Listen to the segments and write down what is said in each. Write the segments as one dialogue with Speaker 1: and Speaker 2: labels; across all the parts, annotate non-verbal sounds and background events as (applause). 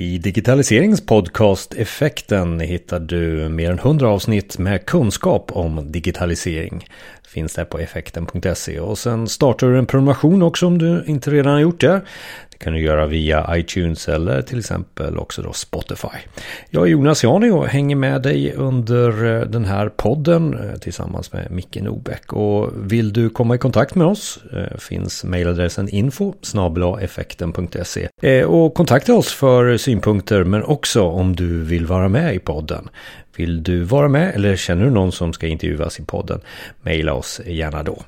Speaker 1: I digitaliseringspodcast Effekten hittar du mer än 100 avsnitt med kunskap om digitalisering. Finns där på effekten.se och sen startar du en prenumeration också om du inte redan har gjort det. Det kan du göra via iTunes eller till exempel också då Spotify. Jag är Jonas Jani och hänger med dig under eh, den här podden eh, tillsammans med Micke Nobäck. Och vill du komma i kontakt med oss eh, finns mejladressen info effekten.se och kontakta oss för synpunkter men också om du vill vara med i podden. Vill du vara med eller känner du någon som ska intervjuas i podden? Mejla oss gärna då.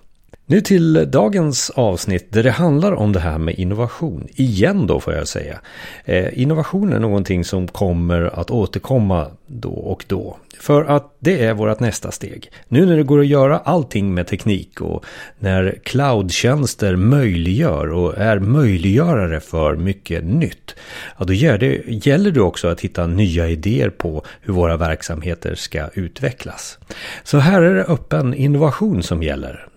Speaker 1: Nu till dagens avsnitt där det handlar om det här med innovation. Igen då får jag säga. Eh, innovation är någonting som kommer att återkomma då och då. För att det är vårt nästa steg. Nu när det går att göra allting med teknik och när cloudtjänster möjliggör och är möjliggörare för mycket nytt. Ja, då gäller det också att hitta nya idéer på hur våra verksamheter ska utvecklas. Så här är det öppen innovation som gäller.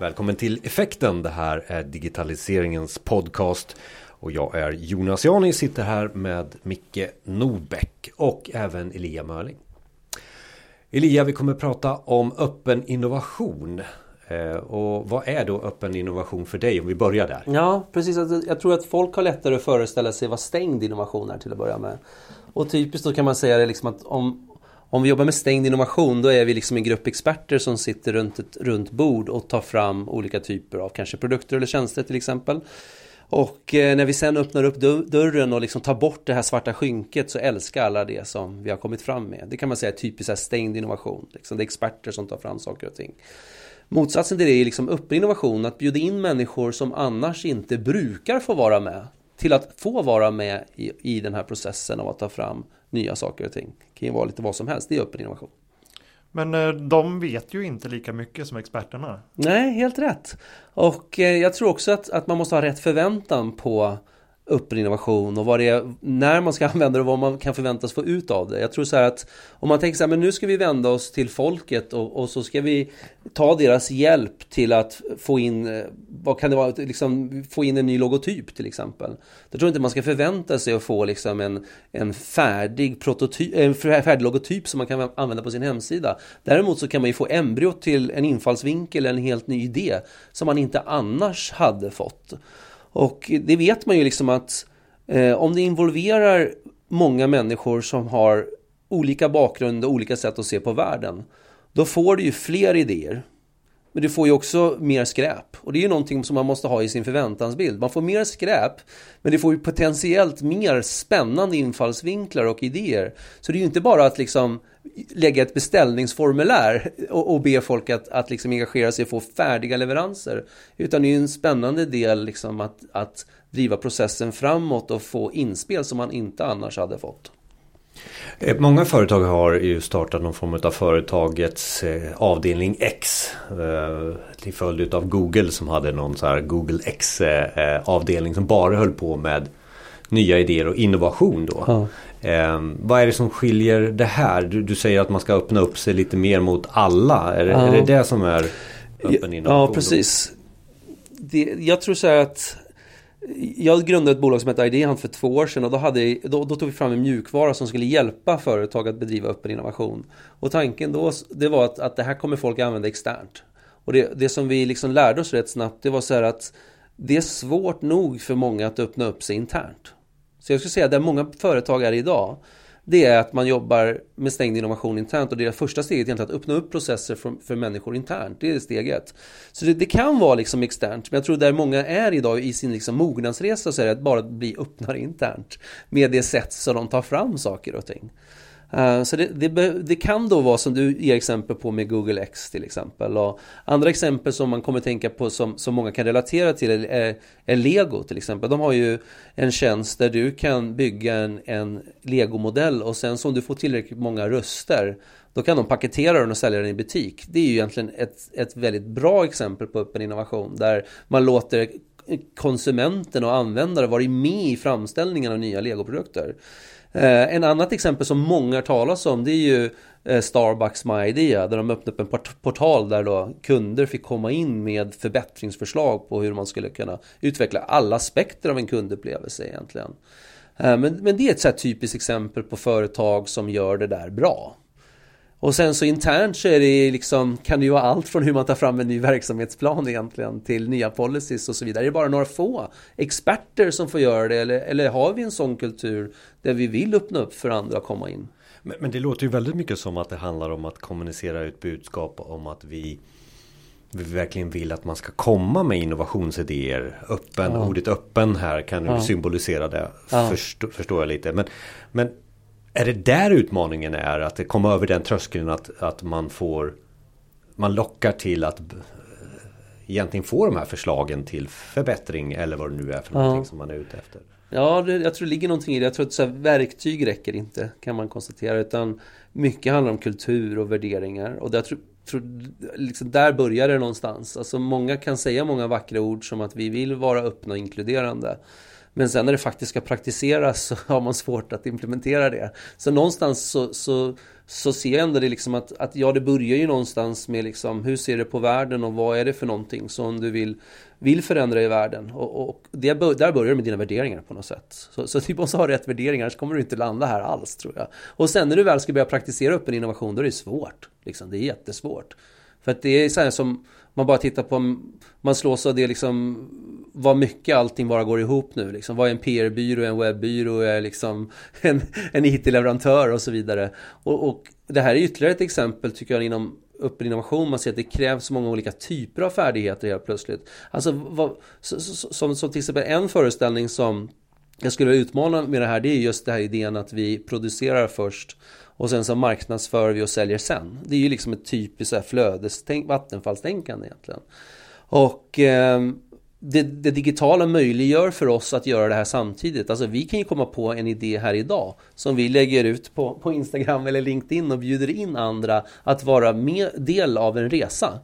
Speaker 1: Välkommen till Effekten. Det här är digitaliseringens podcast. Och jag är Jonas Jani, sitter här med Micke Nordbäck och även Elia Mörling. Elia, vi kommer prata om öppen innovation. Eh, och vad är då öppen innovation för dig om vi börjar där?
Speaker 2: Ja, precis. Alltså, jag tror att folk har lättare att föreställa sig vad stängd innovation är till att börja med. Och typiskt då kan man säga det liksom att om, om vi jobbar med stängd innovation då är vi liksom en grupp experter som sitter runt ett runt bord och tar fram olika typer av kanske produkter eller tjänster till exempel. Och eh, när vi sen öppnar upp dörren och liksom tar bort det här svarta skynket så älskar alla det som vi har kommit fram med. Det kan man säga är typiskt stängd innovation. Liksom det är experter som tar fram saker och ting. Motsatsen till det är liksom öppen innovation, att bjuda in människor som annars inte brukar få vara med till att få vara med i, i den här processen av att ta fram nya saker och ting. Det kan ju vara lite vad som helst, det är öppen innovation.
Speaker 3: Men eh, de vet ju inte lika mycket som experterna.
Speaker 2: Nej, helt rätt. Och eh, jag tror också att, att man måste ha rätt förväntan på öppen innovation och vad det är, när man ska (laughs) använda det och vad man kan förväntas få ut av det. Jag tror så här att om man tänker så här, men nu ska vi vända oss till folket och, och så ska vi ta deras hjälp till att få in, eh, vad kan det vara, liksom få in en ny logotyp till exempel. Jag tror inte man ska förvänta sig att få liksom en, en färdig prototyp, en färdig logotyp som man kan använda på sin hemsida. Däremot så kan man ju få embryot till en infallsvinkel en helt ny idé som man inte annars hade fått. Och det vet man ju liksom att eh, om det involverar många människor som har olika bakgrund och olika sätt att se på världen. Då får du ju fler idéer. Men du får ju också mer skräp. Och det är ju någonting som man måste ha i sin förväntansbild. Man får mer skräp, men du får ju potentiellt mer spännande infallsvinklar och idéer. Så det är ju inte bara att liksom lägga ett beställningsformulär och, och be folk att, att liksom engagera sig och få färdiga leveranser. Utan det är en spännande del liksom att, att driva processen framåt och få inspel som man inte annars hade fått.
Speaker 1: Eh, många företag har ju startat någon form av företagets eh, avdelning X. Eh, till följd av Google som hade någon så här Google X avdelning som bara höll på med nya idéer och innovation då. Ja. Eh, vad är det som skiljer det här? Du, du, säger att man ska öppna upp sig lite mer mot alla. Är, ja. är det det som är öppen innovation?
Speaker 2: Ja, precis. Det, jag tror så här att jag grundade ett bolag som hette Ideahunt för två år sedan och då, hade, då, då, tog vi fram en mjukvara som skulle hjälpa företag att bedriva öppen innovation. Och tanken då det var att, att det här kommer folk att använda externt. Och det, det som vi liksom lärde oss rätt snabbt det var så här att det är svårt nog för många att öppna upp sig internt. Så jag skulle säga att där många företag är idag det är att man jobbar med stängd innovation internt och det är första steget egentligen att öppna upp processer för, för människor internt. Det är steget. Så det, det, kan vara liksom externt, men jag tror där många är idag i sin liksom mognadsresa så är det att bara bli öppnare internt med det sätt som de tar fram saker och ting. Eh, så det, det, det, kan då vara som du ger exempel på med Google X till exempel. Och andra exempel som man kommer tänka på som, som många kan relatera till är, eh, är, Lego till exempel. De har ju en tjänst där du kan bygga en, en Lego-modell och sen så om du får tillräckligt många röster då kan de paketera den och sälja den i butik. Det är ju egentligen ett, ett väldigt bra exempel på öppen innovation där man låter konsumenten och användare vara med i framställningen av nya legoprodukter. Eh, en annat exempel som många talas om det är ju eh, Starbucks My Idea där de öppnade upp en portal där då kunder fick komma in med förbättringsförslag på hur man skulle kunna utveckla alla aspekter av en kundupplevelse egentligen. Eh, men, men det är ett så typiskt exempel på företag som gör det där bra. Och sen så internt så är det liksom, kan det ju vara allt från hur man tar fram en ny verksamhetsplan egentligen till nya policies och så vidare. Det är bara några få experter som får göra det eller, eller har vi en sån kultur där vi vill öppna upp för andra att komma in?
Speaker 1: Men, men det låter ju väldigt mycket som att det handlar om att kommunicera ut budskap om att vi vi verkligen vill att man ska komma med innovationsidéer. Öppen, ja. ordet öppen här kan ja. symbolisera det. Ja. Förstå, förstår jag lite. Men, men är det där utmaningen är? Att komma över den tröskeln att, att man får Man lockar till att Egentligen få de här förslagen till förbättring eller vad det nu är för någonting ja. som man är ute efter.
Speaker 2: Ja, det, jag tror det ligger någonting i det. Jag tror att så verktyg räcker inte kan man konstatera. Utan mycket handlar om kultur och värderingar. Och jag tror, tror, liksom där börjar det någonstans. Alltså många kan säga många vackra ord som att vi vill vara öppna och inkluderande. Men sen när det faktiskt ska praktiseras så (laughs) har man svårt att implementera det. Så någonstans så, så, så ser jag ändå det liksom att, att ja, det börjar ju någonstans med liksom hur ser det på världen och vad är det för någonting som du vill, vill förändra i världen. Och, och det, där börjar det med dina värderingar på något sätt. Så, så du måste ha rätt värderingar, så kommer du inte landa här alls tror jag. Och sen när du väl ska börja praktisera upp en innovation, då är det svårt. Liksom, det är jättesvårt. För att det är så här som man bara tittar på, man slås av det liksom vad mycket allting bara går ihop nu. Liksom. Vad är en PR-byrå, en webbyrå, är liksom (laughs) en, en IT-leverantör och så vidare. Och, och, det här är ytterligare ett exempel tycker jag inom öppen innovation. Man ser att det krävs så många olika typer av färdigheter helt plötsligt. Alltså vad, som, som till exempel en föreställning som jag skulle vilja utmana med det här, det är just den här idén att vi producerar först och sen så marknadsför vi och säljer sen. Det är ju liksom ett typiskt flödestänk, vattenfallstänkande egentligen. Och eh, det, det, digitala möjliggör för oss att göra det här samtidigt. Alltså vi kan ju komma på en idé här idag som vi lägger ut på, på Instagram eller LinkedIn och bjuder in andra att vara med, del av en resa.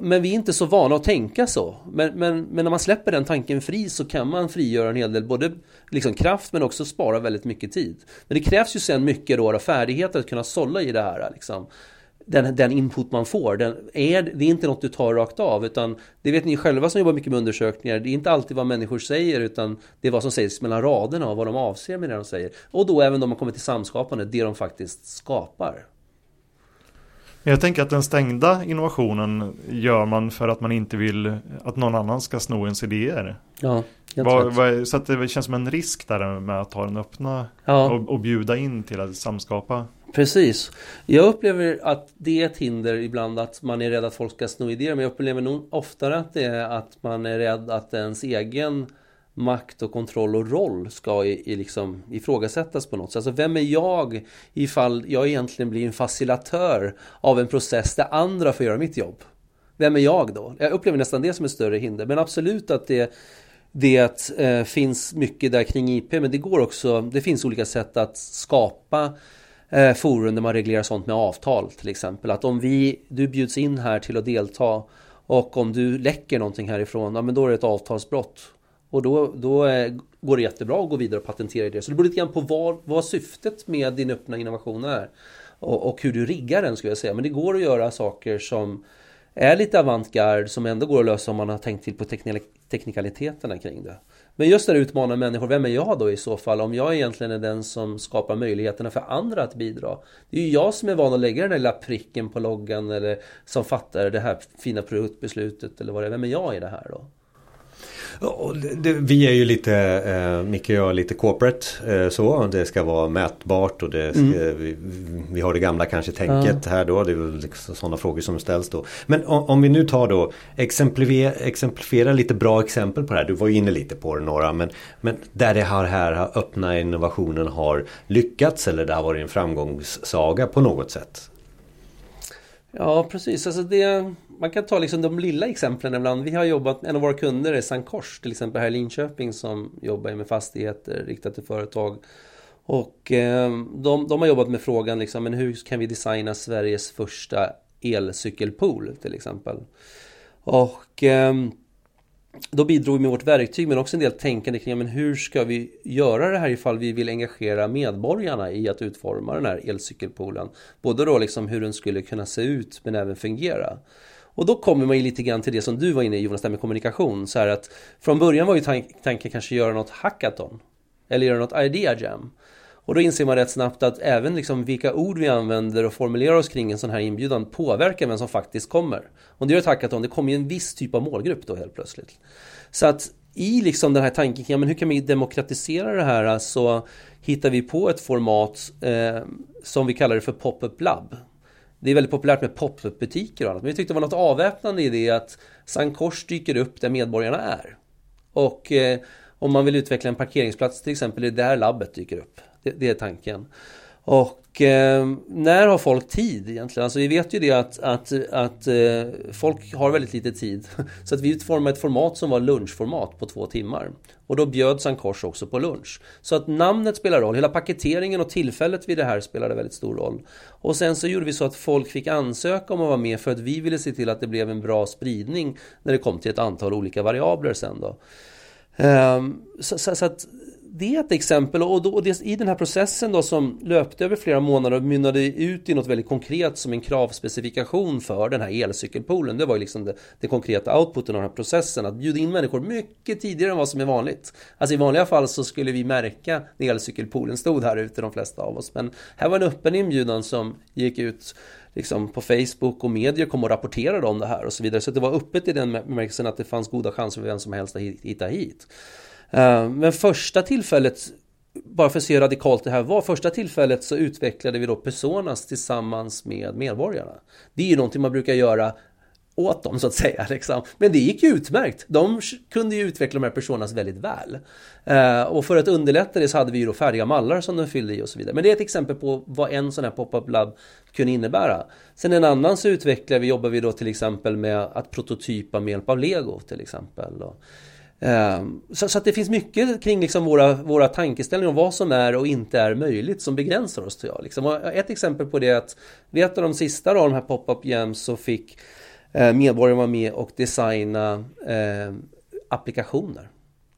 Speaker 2: Men vi är inte så vana att tänka så. Men, men, men när man släpper den tanken fri så kan man frigöra en hel del både liksom kraft men också spara väldigt mycket tid. Men det krävs ju sen mycket då färdigheter att kunna sålla i det här. Liksom. Den, den, input man får, den är, det är inte något du tar rakt av utan det vet ni själva som jobbar mycket med undersökningar. Det är inte alltid vad människor säger utan det är vad som sägs mellan raderna och vad de avser med det de säger. Och då även om man kommer till samskapande, det de faktiskt skapar.
Speaker 3: Jag tänker att den stängda innovationen gör man för att man inte vill att någon annan ska sno ens idéer.
Speaker 2: Ja,
Speaker 3: var, var, så att det känns som en risk där med att ha den öppna ja. och, och bjuda in till att samskapa.
Speaker 2: Precis. Jag upplever att det är ett hinder ibland att man är rädd att folk ska sno idéer. Men jag upplever nog oftare att det är att man är rädd att ens egen makt och kontroll och roll ska i, i liksom ifrågasättas på något sätt. Alltså vem är jag ifall jag egentligen blir en facilitatör av en process där andra får göra mitt jobb? Vem är jag då? Jag upplever nästan det som ett större hinder. Men absolut att det, det eh, finns mycket där kring IP. Men det går också, det finns olika sätt att skapa eh, forum där man reglerar sånt med avtal till exempel. Att om vi, du bjuds in här till att delta och om du läcker någonting härifrån, ja men då är det ett avtalsbrott. Och då, då eh, går det jättebra att gå vidare och patentera det. Så det beror lite grann på vad, vad syftet med din öppna innovation är. Och, och, hur du riggar den skulle jag säga. Men det går att göra saker som är lite avantgarde som ändå går att lösa om man har tänkt till på teknikaliteterna kring det. Men just när du utmanar människor, vem är jag då i så fall? Om jag egentligen är den som skapar möjligheterna för andra att bidra. Det är ju jag som är van att lägga den där lilla pricken på loggan eller som fattar det här fina produktbeslutet eller vad det är. Vem är jag i det här då?
Speaker 1: Vi är ju lite, eh, Micke och jag är lite corporate eh, så. Det ska vara mätbart och det ska, mm. vi, vi, har det gamla kanske tänket ja. här då. Det är väl liksom sådana frågor som ställs då. Men om, om vi nu tar då exemplifiera, exemplifiera lite bra exempel på det här. Du var ju inne lite på det några. Men, men där det här, här öppna innovationen har lyckats eller det har varit en framgångssaga på något sätt.
Speaker 2: Ja precis, alltså det man kan ta liksom de lilla exemplen ibland. Vi har jobbat, en av våra kunder är Sankors till exempel här i Linköping som jobbar med fastigheter riktat till företag. Och eh, de, de, har jobbat med frågan liksom, men hur kan vi designa Sveriges första elcykelpool till exempel. Och eh, då bidrog vi med vårt verktyg men också en del tänkande kring men hur ska vi göra det här ifall vi vill engagera medborgarna i att utforma den här elcykelpoolen. Både då liksom hur den skulle kunna se ut men även fungera. Och då kommer man ju lite grann till det som du var inne i Jonas, där med kommunikation. Så här att från början var ju tank tanken kanske göra något hackathon. Eller göra något idea jam. Och då inser man rätt snabbt att även liksom vilka ord vi använder och formulerar oss kring en sån här inbjudan påverkar vem som faktiskt kommer. Om du gör ett hackathon, det kommer ju en viss typ av målgrupp då helt plötsligt. Så att i liksom den här tanken, ja, men hur kan vi demokratisera det här? Så hittar vi på ett format eh, som vi kallar det för pop-up lab. Det är väldigt populärt med pop-up butiker och annat. Men vi tyckte det var något avväpnande i det att Sankt Kors dyker upp där medborgarna är. Och eh, om man vill utveckla en parkeringsplats till exempel, det är där labbet dyker upp. Det, det är tanken. Och eh, när har folk tid egentligen? Alltså vi vet ju det att, att, att eh, folk har väldigt lite tid. (laughs) Så att vi utformade ett format som var lunchformat på två timmar. Och då bjöd Sankt Kors också på lunch. Så att namnet spelar roll, hela paketeringen och tillfället vid det här spelade väldigt stor roll. Och sen så gjorde vi så att folk fick ansöka om att vara med för att vi ville se till att det blev en bra spridning när det kom till ett antal olika variabler sen då. Eh, så, så, så, att det är ett exempel och, då, och det, i den här processen då som löpte över flera månader och mynnade ut i något väldigt konkret som en kravspecifikation för den här elcykelpoolen. Det var ju liksom det, det konkreta outputen av den här processen. Att bjuda in människor mycket tidigare än vad som är vanligt. Alltså i vanliga fall så skulle vi märka när elcykelpoolen stod här ute de flesta av oss. Men här var en öppen inbjudan som gick ut liksom på Facebook och medier kom och rapporterade om det här och så vidare. Så det var öppet i den bemärkelsen att det fanns goda chanser för vem som helst att hitta hit. Eh, men första tillfället, bara för att se hur radikalt det här var, första tillfället så utvecklade vi då Personas tillsammans med medborgarna. Det är ju någonting man brukar göra åt dem så att säga. Liksom. Men det gick ju utmärkt. De kunde ju utveckla de här personas väldigt väl. Eh, och för att underlätta det så hade vi ju då färdiga mallar som de fyllde i och så vidare. Men det är ett exempel på vad en sån här pop-up lab kunde innebära. Sen en annan så utvecklar vi, jobbar vi då till exempel med att prototypa med hjälp av lego till exempel. Och, Ehm, så, så, att det finns mycket kring liksom våra, våra tankeställningar om vad som är och inte är möjligt som begränsar oss tror jag. Liksom. ett exempel på det är att vid ett av de sista av de här pop-up jams så fick eh, medborgarna vara med och designa eh, applikationer.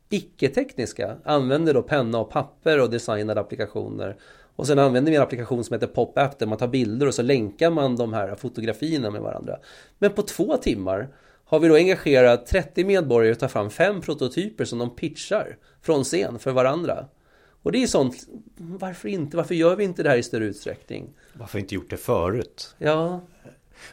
Speaker 2: Icke-tekniska använder då penna och papper och designade applikationer. Och sen använder vi en applikation som heter PopApp där man tar bilder och så länkar man de här fotografierna med varandra. Men på två timmar har vi då engagerat 30 medborgare att ta fram fem prototyper som de pitchar från scen för varandra. Och det är sånt, varför inte? Varför gör vi inte det här i större utsträckning?
Speaker 1: Varför inte gjort det förut?
Speaker 2: Ja.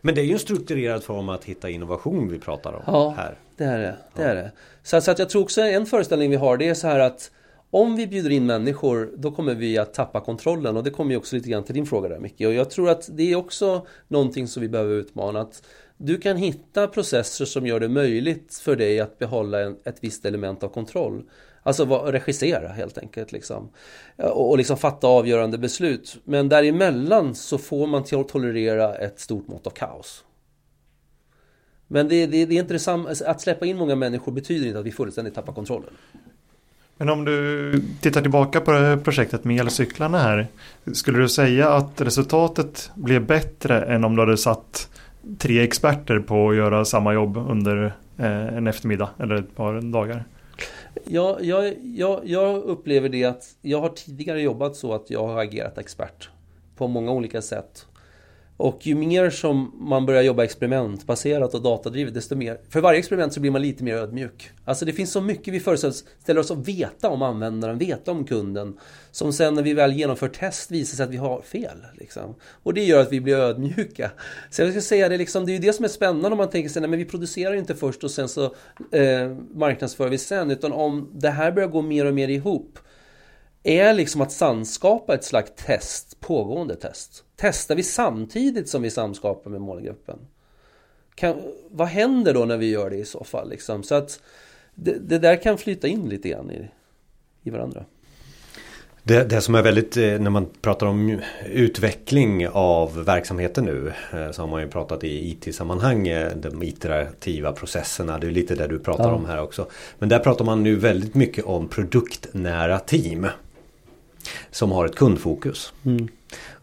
Speaker 1: Men det är ju en strukturerad form att hitta innovation vi pratar om
Speaker 2: ja,
Speaker 1: här.
Speaker 2: det är det. det, är det. Så, så att jag tror också en föreställning vi har det är så här att om vi bjuder in människor då kommer vi att tappa kontrollen och det kommer ju också lite grann till din fråga där Micke. Och jag tror att det är också någonting som vi behöver utmana. Att du kan hitta processer som gör det möjligt för dig att behålla en, ett visst element av kontroll. Alltså regissera helt enkelt liksom. Och, och liksom fatta avgörande beslut. Men däremellan så får man tolerera ett stort mått av kaos. Men det, det, det är inte detsamma, att släppa in många människor betyder inte att vi fullständigt tappar kontrollen.
Speaker 3: Men om du tittar tillbaka på det här projektet med elcyklarna här. Skulle du säga att resultatet blev bättre än om du hade satt tre experter på att göra samma jobb under eh, en eftermiddag eller ett par dagar.
Speaker 2: Ja, jag, jag, jag upplever det att jag har tidigare jobbat så att jag har agerat expert på många olika sätt. Och ju mer som man börjar jobba experimentbaserat och datadrivet, desto mer... För varje experiment så blir man lite mer ödmjuk. Alltså det finns så mycket vi föreställer oss att veta om användaren, veta om kunden. Som sen när vi väl genomför test visar sig att vi har fel. Liksom. Och det gör att vi blir ödmjuka. Så jag ska säga det, liksom, det är ju det som är spännande om man tänker sig, nej men vi producerar inte först och sen så eh, marknadsför vi sen. Utan om det här börjar gå mer och mer ihop är liksom att samskapa ett slags test, pågående test. Testar vi samtidigt som vi samskapar med målgruppen? Kan, vad händer då när vi gör det i så fall? Liksom? Så att det, det, där kan flyta in lite grann i, i varandra.
Speaker 1: Det, det, som är väldigt, eh, när man pratar om utveckling av verksamheten nu eh, så har man ju pratat i IT-sammanhang, eh, de iterativa processerna. Det är lite det du pratar ja. om här också. Men där pratar man nu väldigt mycket om produktnära team som har ett kundfokus. Mm.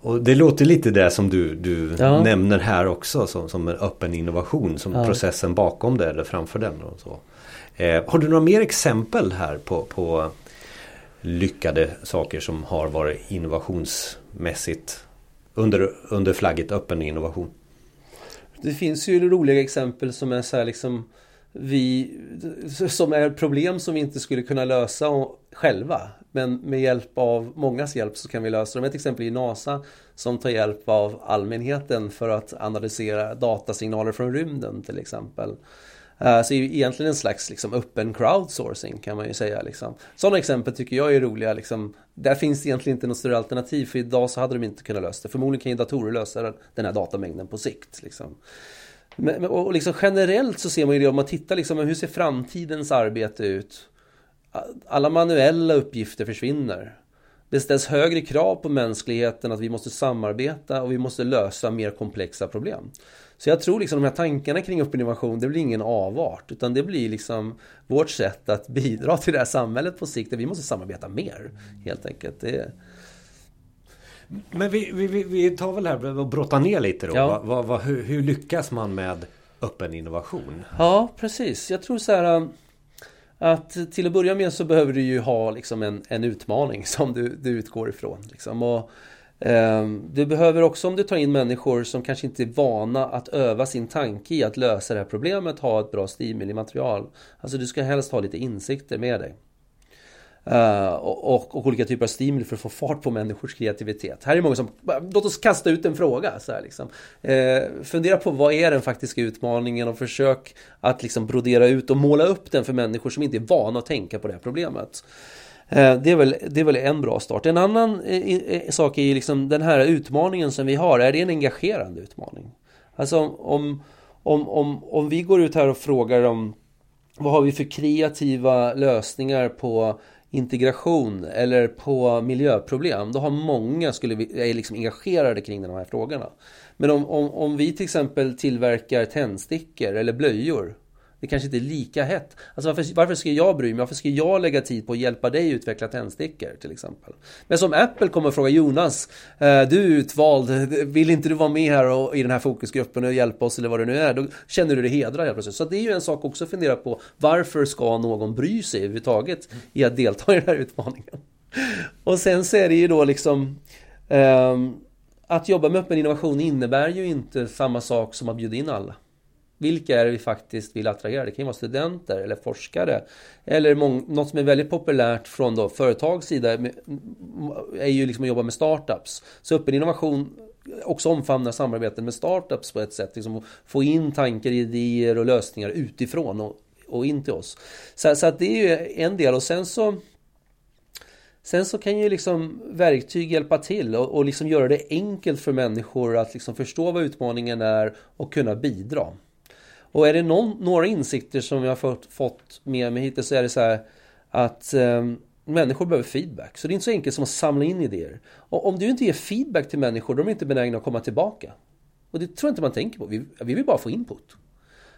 Speaker 1: Och det låter lite det som du, du ja. nämner här också som, som en öppen innovation. Som ja. processen bakom det eller framför den. Och så. Eh, har du några mer exempel här på, på lyckade saker som har varit innovationsmässigt under, under flagget öppen innovation?
Speaker 2: Det finns ju roliga exempel som är så här liksom vi, som är problem som vi inte skulle kunna lösa själva. Men med hjälp av mångas hjälp så kan vi lösa dem. Ett exempel är NASA som tar hjälp av allmänheten för att analysera datasignaler från rymden till exempel. Eh, så egentligen en slags liksom, öppen crowdsourcing kan man ju säga. Liksom. Sådana exempel tycker jag är roliga. Liksom. Där finns det egentligen inte något större alternativ för idag så hade de inte kunnat lösa det. Förmodligen kan ju datorer lösa den här datamängden på sikt. Liksom. Men, och liksom generellt så ser man ju det om man tittar liksom, hur ser framtidens arbete ut? Alla manuella uppgifter försvinner. Det ställs högre krav på mänskligheten att vi måste samarbeta och vi måste lösa mer komplexa problem. Så jag tror liksom de här tankarna kring öppen innovation, det blir ingen avart. Utan det blir liksom vårt sätt att bidra till det här samhället på sikt. Där vi måste samarbeta mer, helt enkelt. Det...
Speaker 1: Men vi, vi, vi tar väl här och brottar ner lite då. Ja. Va, va, hur, hur, lyckas man med öppen innovation?
Speaker 2: Ja, precis. Jag tror så här um, att till att börja med så behöver du ju ha liksom en, en utmaning som du, du utgår ifrån. Liksom. Och, eh, du behöver också om du tar in människor som kanske inte är vana att öva sin tanke i att lösa det här problemet ha ett bra stimuli-material. Alltså du ska helst ha lite insikter med dig. Eh, och, och, olika typer av stimuli för att få fart på människors kreativitet. Här är många som, låt oss kasta ut en fråga. Så här, liksom. eh, fundera på vad är den faktiska utmaningen och försök att liksom brodera ut och måla upp den för människor som inte är vana att tänka på det här problemet. Eh, det, är väl, det är väl en bra start. En annan eh, sak är ju liksom den här utmaningen som vi har, är det en engagerande utmaning? Alltså om, om, om, om vi går ut här och frågar om vad har vi för kreativa lösningar på integration eller på miljöproblem, då har många skulle är liksom engagerade kring de här frågorna. Men om, om, om vi till exempel tillverkar tändstickor eller blöjor det kanske inte är lika hett. Alltså varför, varför ska jag bry mig? Varför ska jag lägga tid på att hjälpa dig utveckla tändstickor till exempel? Men som Apple kommer att fråga Jonas, eh, du är utvald, vill inte du vara med här och, i den här fokusgruppen och hjälpa oss eller vad det nu är? Då känner du dig hedrad helt plötsligt. Så det är ju en sak också att fundera på. Varför ska någon bry sig överhuvudtaget i att delta i den här utmaningen? Och sen så är det ju då liksom um, att jobba med öppen innovation innebär ju inte samma sak som att bjuda in alla. Vilka är det vi faktiskt vill attrahera? Det kan ju vara studenter eller forskare. Eller något som är väldigt populärt från då företags sida är ju liksom att jobba med startups. Så öppen innovation också omfamnar samarbeten med startups på ett sätt. Liksom få in tankar, idéer och lösningar utifrån och, och in till oss. Så, så att det är ju en del och sen så Sen så kan ju liksom verktyg hjälpa till och, och liksom göra det enkelt för människor att liksom förstå vad utmaningen är och kunna bidra. Och är det någon, några insikter som jag har fått, fått med mig hittills så är det så här att eh, människor behöver feedback. Så det är inte så enkelt som att samla in idéer. Och om du inte ger feedback till människor, då är de inte benägna att komma tillbaka. Och det tror jag inte man tänker på. Vi, vi vill bara få input.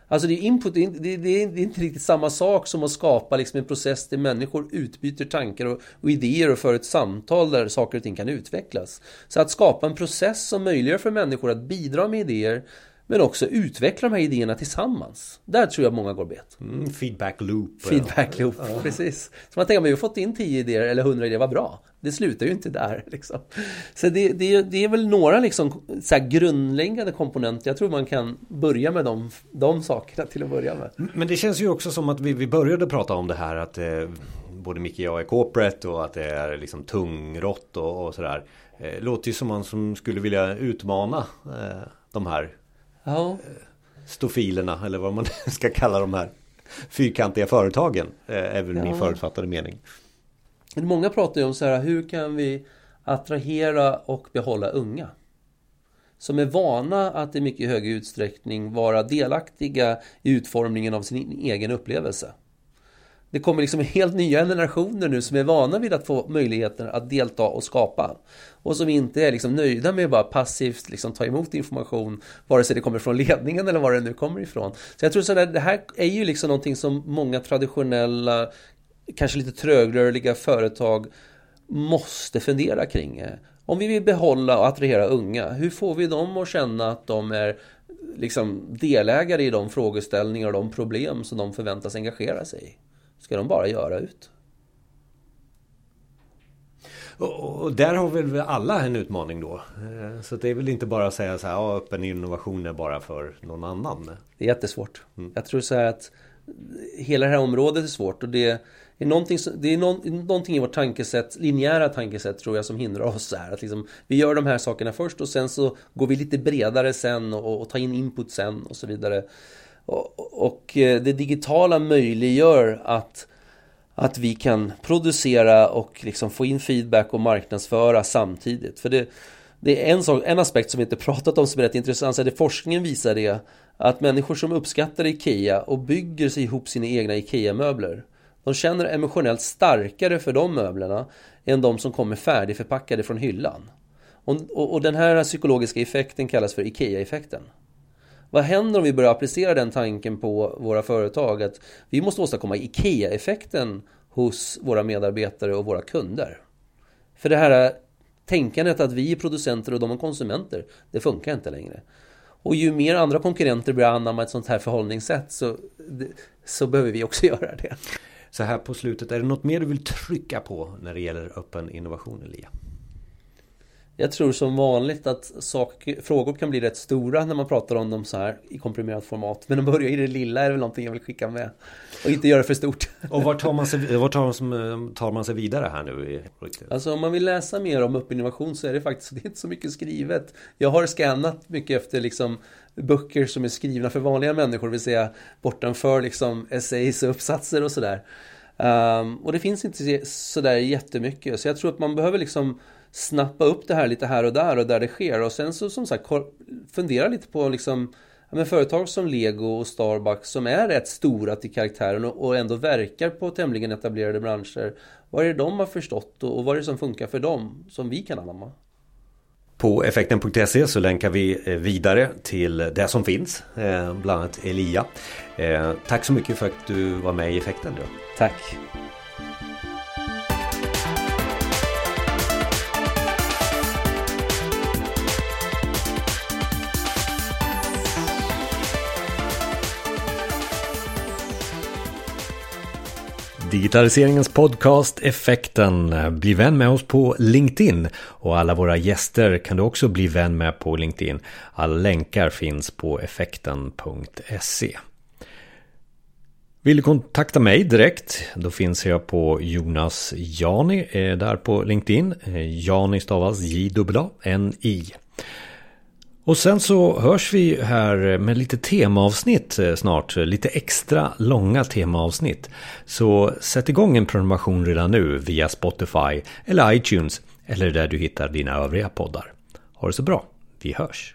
Speaker 2: Alltså det är input, det är, det, är, det är, inte riktigt samma sak som att skapa liksom en process där människor utbyter tankar och, och, idéer och för ett samtal där saker och ting kan utvecklas. Så att skapa en process som möjliggör för människor att bidra med idéer men också utveckla de här idéerna tillsammans. Där tror jag många går bet.
Speaker 1: Mm, feedback loop.
Speaker 2: Feedback loop, ja. precis. Så man tänker, om vi har fått in 10 idéer eller 100 idéer, vad bra. Det slutar ju inte där. (laughs) Liksom. Så det, det, det, är väl några liksom, så grundläggande komponenter. Jag tror man kan börja med de, de sakerna till att börja med.
Speaker 1: Men det känns ju också som att vi, vi började prata om det här att eh, både Micke och jag är corporate och att det är liksom tungrott och, och sådär. Eh, låter ju som man som skulle vilja utmana eh, de här ja. stofilerna eller vad man (laughs) ska kalla de här fyrkantiga företagen. Eh, väl ja. min förutfattade mening.
Speaker 2: Många pratar ju om så här, hur kan vi attrahera och behålla unga? Som är vana att i mycket högre utsträckning vara delaktiga i utformningen av sin egen upplevelse. Det kommer liksom helt nya generationer nu som är vana vid att få möjligheten att delta och skapa. Och som inte är liksom nöjda med att bara passivt liksom ta emot information, vare sig det kommer från ledningen eller var det nu kommer ifrån. Så jag tror att det här är ju liksom någonting som många traditionella, kanske lite trögrörliga företag måste fundera kring. Om vi vill behålla och attrahera unga, hur får vi dem att känna att de är liksom delägare i de frågeställningar och de problem som de förväntas engagera sig i? Ska de bara göra ut?
Speaker 1: Och, där har väl alla en utmaning då. Eh, så det är väl inte bara att säga så här, ja, öppen innovation är bara för någon annan.
Speaker 2: Det är jättesvårt. Mm. Jag tror så här att hela det här området är svårt och det är någonting, det är någonting i vårt tankesätt, linjära tankesätt tror jag som hindrar oss så här. Att liksom, vi gör de här sakerna först och sen så går vi lite bredare sen och, och tar in input sen och så vidare. Och, och eh, det digitala möjliggör att att vi kan producera och liksom få in feedback och marknadsföra samtidigt. För det, det är en, sak, en aspekt som vi inte (laughs) pratat om som är rätt intressant. Så det forskningen visar det att människor som uppskattar IKEA och bygger sig ihop sina egna IKEA-möbler de känner emotionellt starkare för de möblerna än de som kommer färdigförpackade från hyllan. Och, och, och den här psykologiska effekten kallas för IKEA-effekten. Vad händer om vi börjar applicera den tanken på våra företag? Att vi måste åstadkomma IKEA-effekten hos våra medarbetare och våra kunder. För det här tänkandet att vi är producenter och de är konsumenter, det funkar inte längre. Och ju mer andra konkurrenter börjar anamma ett sånt här förhållningssätt så, så behöver vi också (laughs) göra det.
Speaker 1: Så här på slutet, är det något mer du vill trycka på när det gäller öppen innovation, Elia?
Speaker 2: Jag tror som vanligt att sak, frågor kan bli rätt stora när man pratar om dem så här i komprimerat format. Men att börja i det lilla är väl någonting jag vill skicka med. Och inte göra för stort.
Speaker 1: Och var tar man sig, var tar, tar man sig vidare här nu?
Speaker 2: Alltså om man vill läsa mer om uppinnovation så är det faktiskt det är inte så mycket skrivet. Jag har scannat mycket efter liksom böcker som är skrivna för vanliga människor, det vill säga bortanför liksom essays och uppsatser och sådär. Um, och det finns inte sådär jättemycket. Så jag tror att man behöver liksom snappa upp det här lite här och där och där det sker. Och sen så som sagt fundera lite på liksom men företag som Lego och Starbucks som är rätt stora till karaktären och ändå verkar på tämligen etablerade branscher. Vad är det de har förstått och vad är det som funkar för dem som vi kan anamma?
Speaker 1: På effekten.se så länkar vi eh, vidare till det som finns, eh, bland annat Elia. Eh, tack så mycket för att du var med i effekten.
Speaker 2: Tack!
Speaker 1: Digitaliseringens podcast Effekten. Bli vän med oss på LinkedIn och alla våra gäster kan du också bli vän med på LinkedIn. Alla länkar finns på effekten.se. Vill du kontakta mig direkt? Då finns jag på Jonas Jani eh, där på LinkedIn. Eh, Jani stavas J-A-N-I. Och sen så hörs vi här med lite temaavsnitt eh, snart. Lite extra långa temaavsnitt. Så sätt igång en prenumeration redan nu via Spotify eller iTunes eller där du hittar dina övriga poddar. Ha det så bra. Vi hörs!